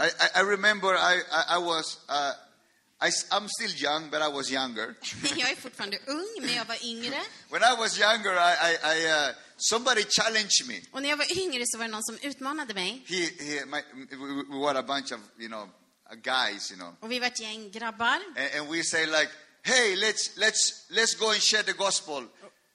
I, I, I remember I, I, I was, uh, I, am still young, but I was younger. [LAUGHS] Jag är fortfarande ung, men jag var yngre. When I was younger, I, I, I, uh, somebody challenged me. Och när jag var yngre så var det någon som utmanade mig. He, he, my, we, we were a bunch of, you know, uh, guys, you know. Och vi var ett gäng grabbar. And, and we say like, hey, let's, let's, let's go and share the gospel.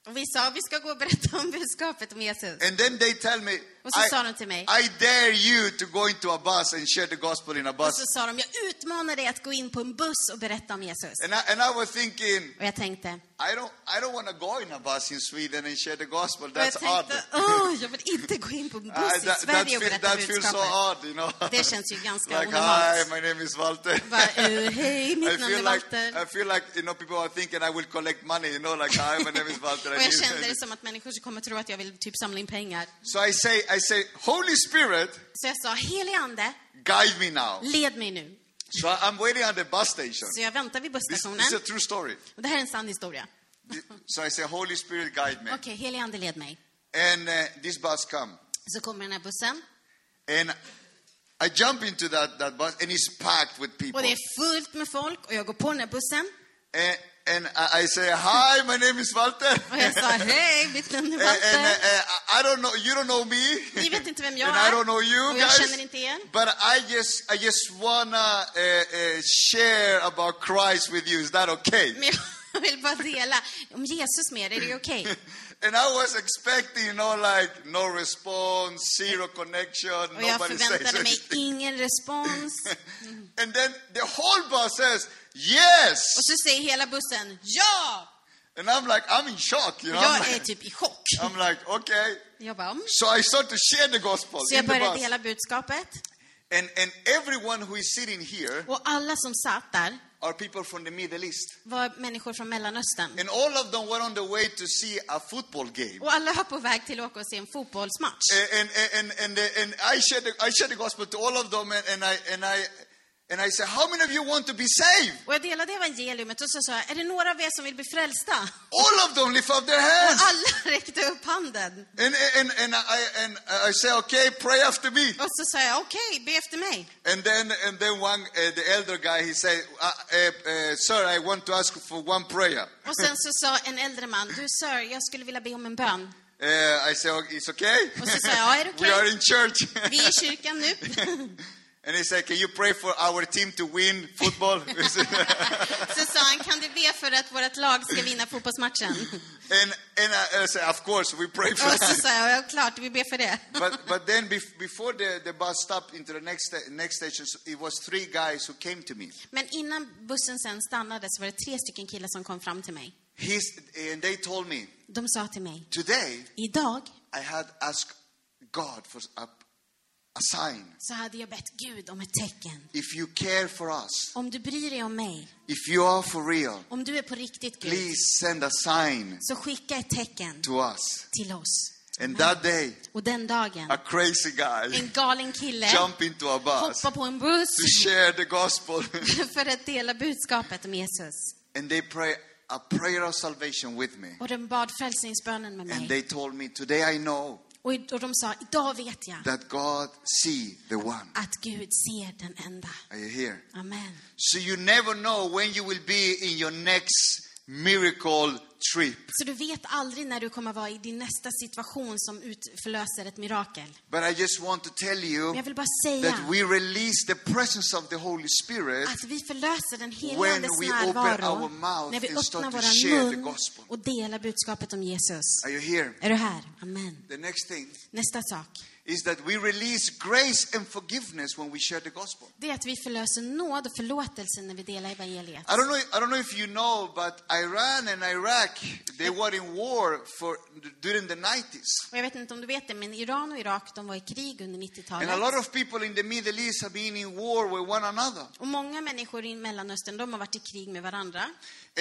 Och vi sa, vi ska gå och berätta om budskapet om Jesus. And then they tell me, Och så I, sa de till mig. I dare you to go into a bus and share the gospel in a Och bus. så sa de, jag utmanar dig att gå in på en buss och berätta om Jesus. And I, and I was thinking, Och jag tänkte, I don't, I don't want to go in a bus in Sweden and share the gospel. och jag That's odd. tänkte, åh, jag vill inte gå in på en [LAUGHS] buss i that, that, Sverige berätta that feels so budskapet. odd, you know. Det känns ju [LAUGHS] ganska like, hi, onormalt. my name is Walter. [LAUGHS] Bara, eh, hej, mitt I namn är like Walter. I feel like you know people are thinking I will collect money. You know, like hi, my name is Walter. I Och jag kände det som att människor kommer tro att jag vill typ samla in pengar. So I say, I say, Holy Spirit, Så jag sa, helig ande, guide me now. led mig nu. So I'm waiting at the bus station. Så jag väntar vid This, this is a busstationen. true story. Och det här är en sann historia. So I say, Holy Spirit, guide me. Okej, helig ande led mig. And uh, this bus come, Så kommer den här bussen. and I jump into that, that bus, and it's packed with people. Och det är fullt med folk och jag går på den här bussen. And, and I I say, hi, my name is Walter. Och jag sa, hej, mitt namn är [LAUGHS] And, and, uh, Walter. I don't know, you don't know me. Ni vet inte vem [LAUGHS] jag and I är. don't know you Och jag guys. känner inte er. But I just, I just wanna uh, uh, share about Christ with you. Is that okay? Men jag [LAUGHS] vill bara dela om Jesus med er. Är det okej? And I was expecting, you know, like no response, zero connection, Och jag nobody says förväntade mig anything. ingen respons. [LAUGHS] And then the whole bus says, yes. Och så säger hela bussen, ja! And I'm like, I'm in shock, you know. Jag är like, typ i chock. I'm like okay. Jag bara, mm. So I start to share the gospel Så jag the började bus. dela budskapet. And, and everyone who is sitting here Och alla som satt där are people from the Middle East. var människor från Mellanöstern. And all of them were on the way to see a football game. Och alla var på väg till att åka och se en fotbollsmatch. And, and, and, and, and I, shared the, I shared the gospel to all of them, and, and, I, and, I, and I said, How many of you want to be saved? Och jag delade evangeliumet och så sa jag, är det några av er som vill bli frälsta? All of them lift up their [LAUGHS] Och hands. alla [LAUGHS] räckte upp handen. And, and, and, I, and I say, Okay, pray after me. Och så sa jag, okej, be efter mig. And then, and then one, uh, the elder guy, he said, uh, uh, Sir, I want to ask for one prayer. [LAUGHS] Och sen så sa en äldre man, du sir, jag skulle vilja be om en bön. Uh, I said, "Oh, It's okay. Och så sa jag, ja, är det We are okej? in church. Vi är i kyrkan nu. And he said, Can you pray for our team to win football? [LAUGHS] [LAUGHS] Så sa han, kan du be för att vårt lag ska vinna fotbollsmatchen? and and I, I said, Of course, we pray for Och så sa jag, ja klart, vi ber för det. [LAUGHS] but but then bef- before the, the bus stopped into the next next station, it was three guys who came to me. Men innan bussen sen stannade så var det tre stycken killar som kom fram till mig. He's, and they told me, De sa till mig, Today idag I had asked God for a, a sign. så hade jag bett Gud om ett tecken. If you care for us, Om du bryr dig om mig, if you are for real, om du är på riktigt Gud, please send a sign så skicka ett tecken to us. till oss. And that day, Och den dagen, a crazy guy en galen kille jumped into a bus hoppar på en buss to share the gospel. [LAUGHS] för att dela budskapet om Jesus. and they pray a prayer of salvation with me. Och de bad frälsningsbönen med And mig. they told me, Today I know Och, och de sa, idag vet jag that God see the one. att Gud ser den enda. Are you here? Amen. So you never know when you will be in your next miracle trip. Så du vet aldrig när du kommer vara i din nästa situation som ut, förlöser ett mirakel. But I just want to tell Men you jag vill bara that säga we release the presence of the Holy Spirit att vi förlöser den helige when Andes we open our närvaro mouth när vi öppnar the mun och delar budskapet om Jesus. Are you here? Är du här? Amen. The next thing Nästa sak, is that we release grace and forgiveness when we share the gospel. det är att vi förlöser nåd och förlåtelse när vi delar evangeliet. I don't know. I don't know if you know, but Iran and Iraq they were in war for during the 90s, Och jag vet inte om du vet det, men Iran och Irak, de var i krig under and a 90-talet. lot of people in the Middle East have been in war with one another. Och många människor i Mellanöstern, de har varit i krig med varandra.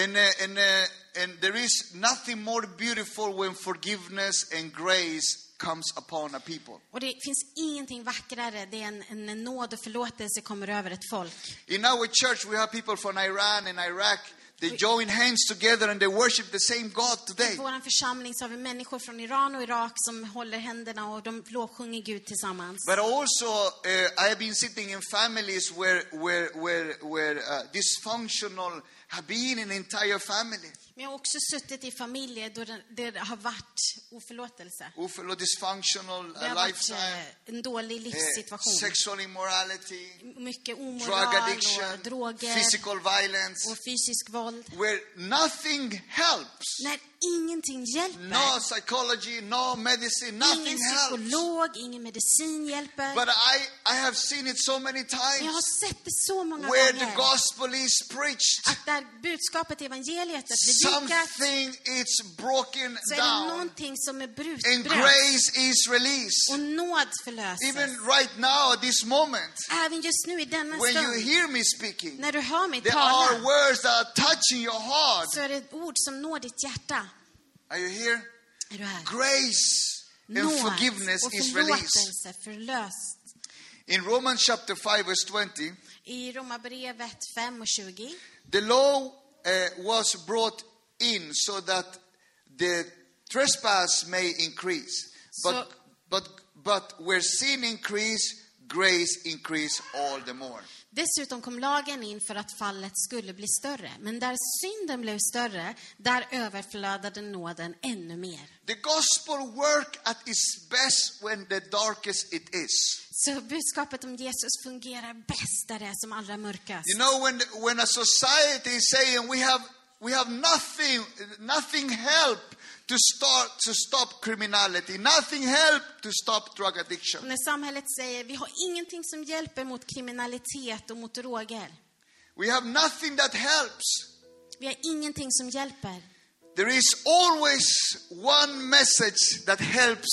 And uh, and uh, and there is nothing more beautiful when forgiveness and grace comes upon a people. Och det finns ingenting vackrare det än en, en nåd och förlåtelse kommer över ett folk. In our church, we have people from Iran and Iraq. They join hands together and they worship the same God I today. vår församling så har vi människor från Iran och Irak som håller händerna och de lovsjunger Gud tillsammans. But also, uh, I have been sitting in families where, where, where, where uh, dysfunctional have been an entire family. Men jag har också suttit i familjer då det, där det har varit oförlåtelse. Ofelo dysfunctional Det uh, har varit lifestyle, eh, en dålig uh, livssituation. sexual immorality, Mycket drug omoral addiction, och droger physical violence, och fysisk våld. where nothing helps. När ingenting hjälper. No psychology, no medicine, Ingen nothing helps. psykolog, ingen medicin hjälper. But I, I have seen it so many Men jag times har sett det så många where the gånger. gospel is preached. Att där budskapet i evangeliet är predikat Something is broken så är det down någonting som är brut, and grace is released. Och nåd förlöses. Even right now, this moment, Även just nu i denna when you stund, hear me speaking, när du hör mig there are tala, words that are touching your heart. så är det ord som når ditt hjärta. Are you here? Är du här? Grace and Nåd forgiveness och is released. förlåtelse förlöst. In Romans chapter 5, verse 20, I Romarbrevet 5 och 20 the law uh, was brought in so that the trespass may increase. But, So- but, but where sin increase, grace increase all the more. Dessutom kom lagen in för att fallet skulle bli större. Men där synden blev större, där överflödade nåden ännu mer. The gospel work at its best when the darkest it is. Så budskapet om Jesus fungerar bäst där det är som allra mörkast. You know, when, when a society is saying we have, we have nothing, nothing help to start to stop criminality, nothing help to stop drug addiction. när samhället säger vi har ingenting som hjälper mot kriminalitet och mot droger. We have nothing that helps. Vi har ingenting som hjälper. There is always one message that helps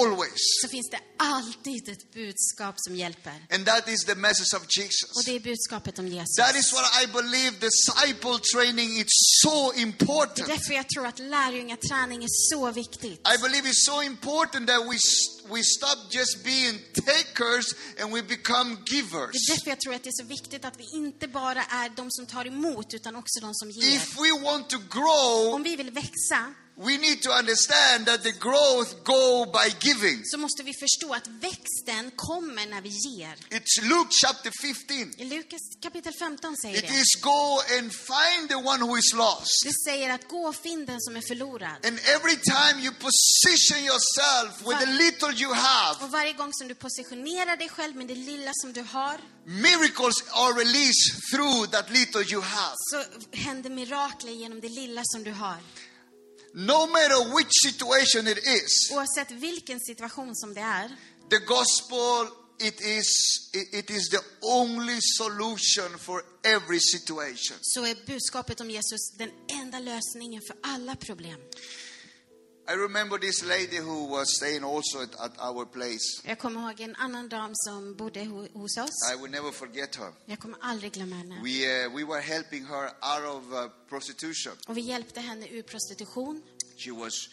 always. så finns det alltid ett budskap som hjälper. And that is the message of Och Jesus. det är budskapet om Jesus. That is what I believe disciple training is so Det är important. därför jag tror att lärjungaträning är så viktigt. I believe it's so important that we we stop just being takers and we become Det givers. är därför jag tror att det är så viktigt att vi inte bara är de som tar emot, utan också de som ger. If we want to grow, Om vi vill växa, we need to understand that the growth go by giving. så måste vi förstå att växten kommer när vi ger. It's Luke chapter 15. I Lukas kapitel 15 säger It det. is go and find the one who is lost. Det säger att gå och finn den som är förlorad. And every time you position yourself with the little you have, Och varje gång som du positionerar dig själv med det lilla som du har, miracles are released through that little you have. så händer mirakler genom det lilla som du har. No matter which situation it is, Oavsett vilken situation som det är, the gospel it is it, is the only solution for every situation. så är budskapet om Jesus den enda lösningen för alla problem. I remember this lady who was staying also at, at our place. Jag kommer ihåg en annan dam som bodde ho- hos oss. I will never forget her. Jag kommer aldrig glömma henne. We uh, we were helping her out of uh, prostitution. Och vi hjälpte henne ur prostitution. She was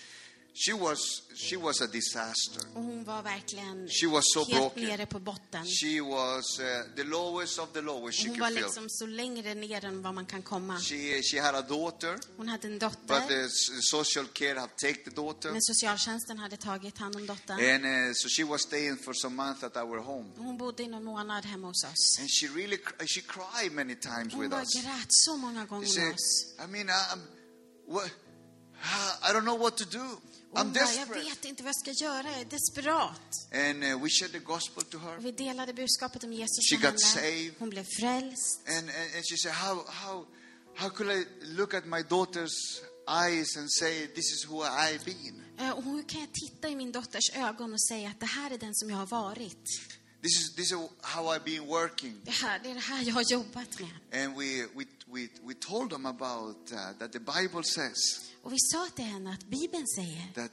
she was she was a disaster. Och hon var verkligen She was so helt broken. nere på botten. She was uh, the lowest of the lowest she Hon var feel. liksom så längre ner än vad man kan komma. She she had a daughter, Hon hade en but dotter. the s- social care have taken the daughter, Men socialtjänsten hade tagit hand om dottern. and uh, so she was staying for some months at our home. Hon bodde i någon månad hemma hos oss. And she really she cried many times Hon with us. grät så många gånger med oss. I mean, I'm, what, [SIGHS] I don't know what to do. I'm bara, jag desperate. vet inte vad jag ska göra, jag är desperat. And uh, we shared the gospel to her. Och vi delade budskapet om Jesus She got henne. saved. Hon blev frälst. And, and, and she said, how, how, how could I look at my daughter's eyes and say, this is who I've been? Eh, Och hur kan jag titta i min dotters ögon och säga att det här är den som jag har varit? This is, this is how I've been working. Det, här, det är det här jag har jobbat med. And we, we, we, we told them about uh, that the Bible says Och vi sa till henne att Bibeln säger that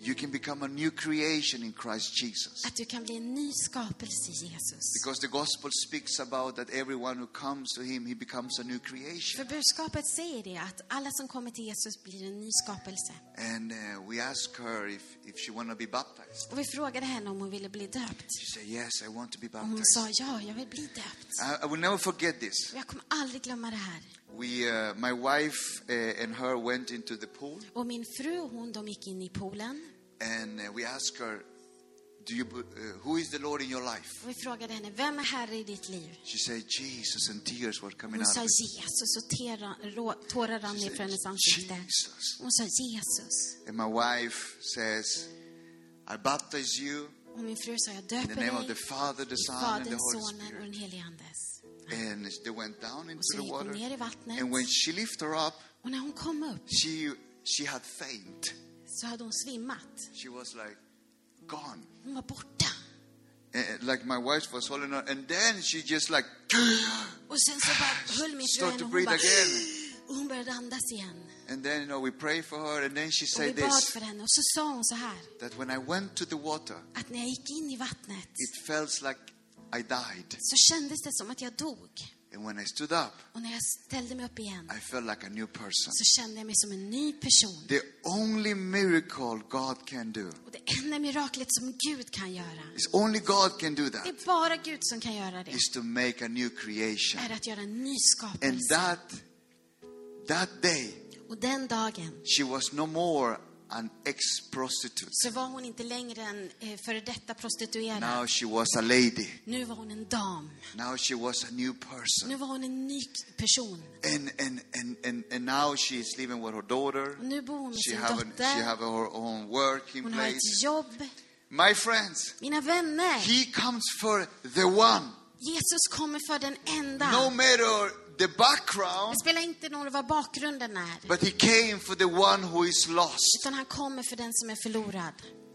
you can become a new creation in Christ Jesus. att du kan bli en ny skapelse i Jesus. Because the gospel speaks about that everyone who comes to him, he becomes a new För creation. budskapet säger det, att alla som kommer till Jesus blir en ny skapelse. And uh, we asked her if, if she want to be baptized. Och vi frågade henne om hon ville bli döpt. She said, yes, I want to be Och hon baptized. sa, ja, jag vill bli döpt. I, I will never forget this. Och jag kommer aldrig glömma det här. We, uh, my wife uh, and her went into the pool, Och min fru och hon, de gick in i poolen. and uh, we asked her, "Do you, uh, who is the Lord in your life?" Och vi frågade henne, vem är Herre i ditt liv? She said, "Jesus," and tears were coming Hon out sa of it. Jesus och tera- rå- tårar rann ner för hennes ansikte. Jesus. Hon sa Jesus. And my wife says, "I baptize you Och min fru sa, jag in the döper name of the dig Father, the i Son, and the Faderns, Holy Sonen och Spirit." den helige Andes. And they went down into Och the water. i vattnet. And when she lifted her up, Och när hon kom upp she she had faint. så hade hon svimmat. She was like gone. Hon var borta. And, like my wife was holding her, and then she just like [GASPS] Och sen så bara höll min fru henne och hon bara... [GASPS] Och hon började andas igen. And then, you know, we pray for her, and then she Och said vi bad this för henne. Och så sa hon så här. that when I went to the water, Att när jag gick in i vattnet it felt like I died. så kändes det som att jag dog. And when I stood up, Och när jag ställde mig upp igen I felt like a new person. så kände jag mig som en ny person. The only miracle God can do Och det enda miraklet som Gud kan göra, is only God can do det that är bara Gud som kan göra det, is to make a new creation. är att göra en ny And skapelse. that that day, Och den dagen she was no more an ex-prostitute. så var hon inte längre en eh, före detta Now prostituerad. she was a lady. Nu var hon en dam. Now she was a new person. Nu var hon en ny person. And and and and, and now she is living with her daughter. Och nu bor hon med She sin have, an, she dotter. have her own working Hon har place. ett jobb. My friends, Mina vänner, he comes for the one. Jesus kommer för den enda. No matter the background, Det spelar inte någon roll vad bakgrunden är. but he came for the one who is lost. Utan han kommer för den som är förlorad.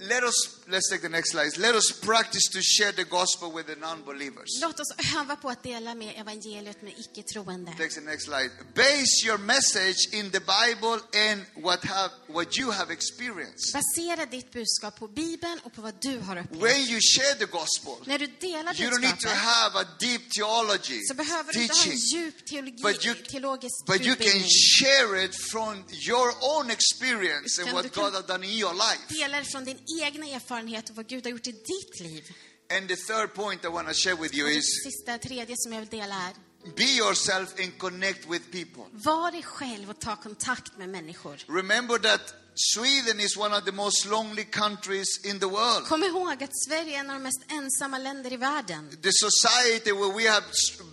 Let us, let's take the next slide. Let us practice to share the gospel with the non-believers. Låt oss öva på att dela med evangeliet med icke-troende. Take the next slide. Base your message in the Bible and what have what you have experienced. Basera ditt budskap på Bibeln och på vad du har upplevt. When you share the gospel, När du delar you don't need to have a deep theology så behöver du inte ha en djup teologi, But you- teologisk but you can share it from your own experience and what God has done in your life. Dela från din egna erfarenhet och vad Gud har gjort i ditt liv. And the third point I want to share with you is sista, tredje som jag vill dela är, be yourself and connect with people. var dig själv och ta kontakt med människor. Remember that Sweden is one of the most lonely countries in the world. Kom ihåg att Sverige är en av de mest ensamma länder i världen. The society where we have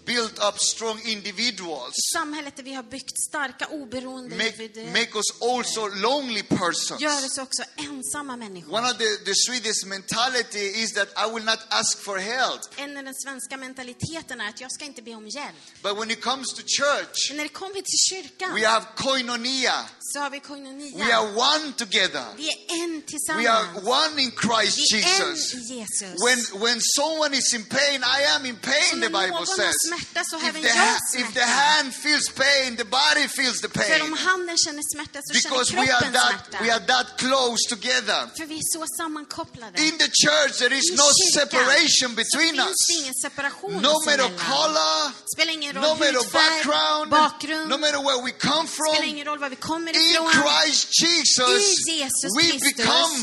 built up strong individuals Samhället där vi har byggt starka, oberoende individer make us also lonely persons. gör oss också ensamma människor. One of the, the Swedish mentality is that I will not ask for help. En av den svenska mentaliteten är att jag ska inte be om hjälp. But when it comes to church, Men när det kommer till kyrkan we have koinonia. så har vi koinonia. We are one together. Vi är en We are tillsammans. one in Christ Vi är en Jesus. i Jesus. When, when someone is in pain, I am in Så pain, när the Bible någon har says. smärta så har If även the, jag ha- if the smärta. hand feels pain, the body feels the För om pain. handen känner smärta så känner Because we are kroppen that, smärta. we are that close together. För vi är så sammankopplade. In the church, there is I no kyrkan separation så between finns us. det ingen separation No oss matter emellan. color, Spelar ingen roll no matter hudfärg, background, bakgrund, no matter where we come spelar from. ingen roll var vi kommer In ifrån. Christ Jesus, I Jesus we Kristus become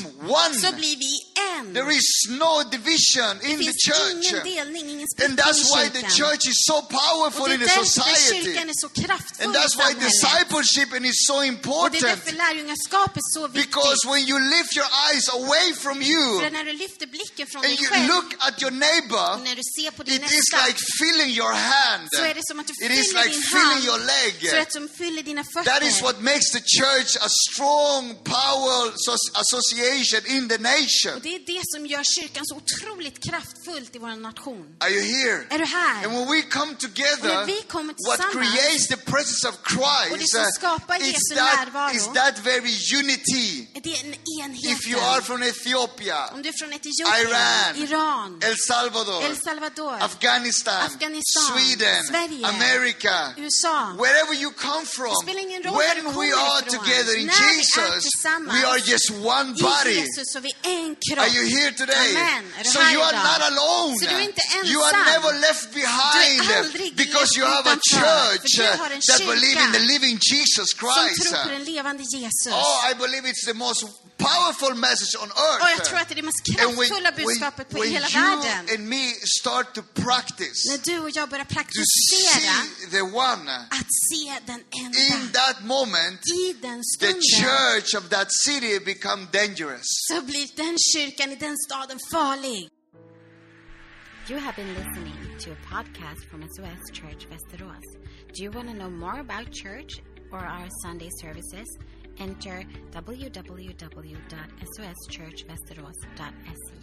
så one. blir vi en. There is no division Det in the finns church. ingen delning, ingen And that's why the church is so powerful in the society. kyrkan är så kraftfull And that's why discipleship is so Och det är important. därför lärjungaskap är så viktigt. Because when you lift your eyes away from you För när du lyfter blicken från and dig you själv look at your neighbor, när du ser på din it is nästa like feeling your hand. Så är det som att du It is fyller like din feeling hand your leg. så att som fyller dina fötter. That is what makes the church a strong, power so- association in the nation. Och det är det som gör kyrkan så otroligt kraftfullt i vår nation. Are you here? Är du här? And when we come Och together, när vi kommer what tillsammans creates the presence of och det Christ som uh, skapar is Jesu that, närvaro is that very unity. är det en If you are enhet. from Ethiopia, Om du är från Etiopien, Iran, Iran, El Salvador, El Salvador, Afghanistan, Afghanistan, Sweden, Sverige, America, USA. wherever you come from, Det spelar ingen roll var du when kommer we are ifrån. together in När vi är Jesus, tillsammans we are just one I body. Jesus så vi är en kropp. Are you here today? Amen. Är du So här you are idag? not alone. Så du är inte You are ensam. never left behind Du är aldrig because you lämnad have a utanför. church För du har en that kyrka believe in the living Jesus Som Christ. tror på den levande Jesus. Oh, I believe it's the most powerful message on earth. Och jag tror att det är det mest And when, kraftfulla when, budskapet på when hela you världen. and me start to practice När du och jag börjar to praktisera see the one att se den in that moment, I den the church of that city become dangerous. så blir den kyrkan i den staden farlig. You have been listening to a podcast from SOS Church Västerås. Do you want to know more about church or our Sunday services? Enter www.soschurchvästerås.se.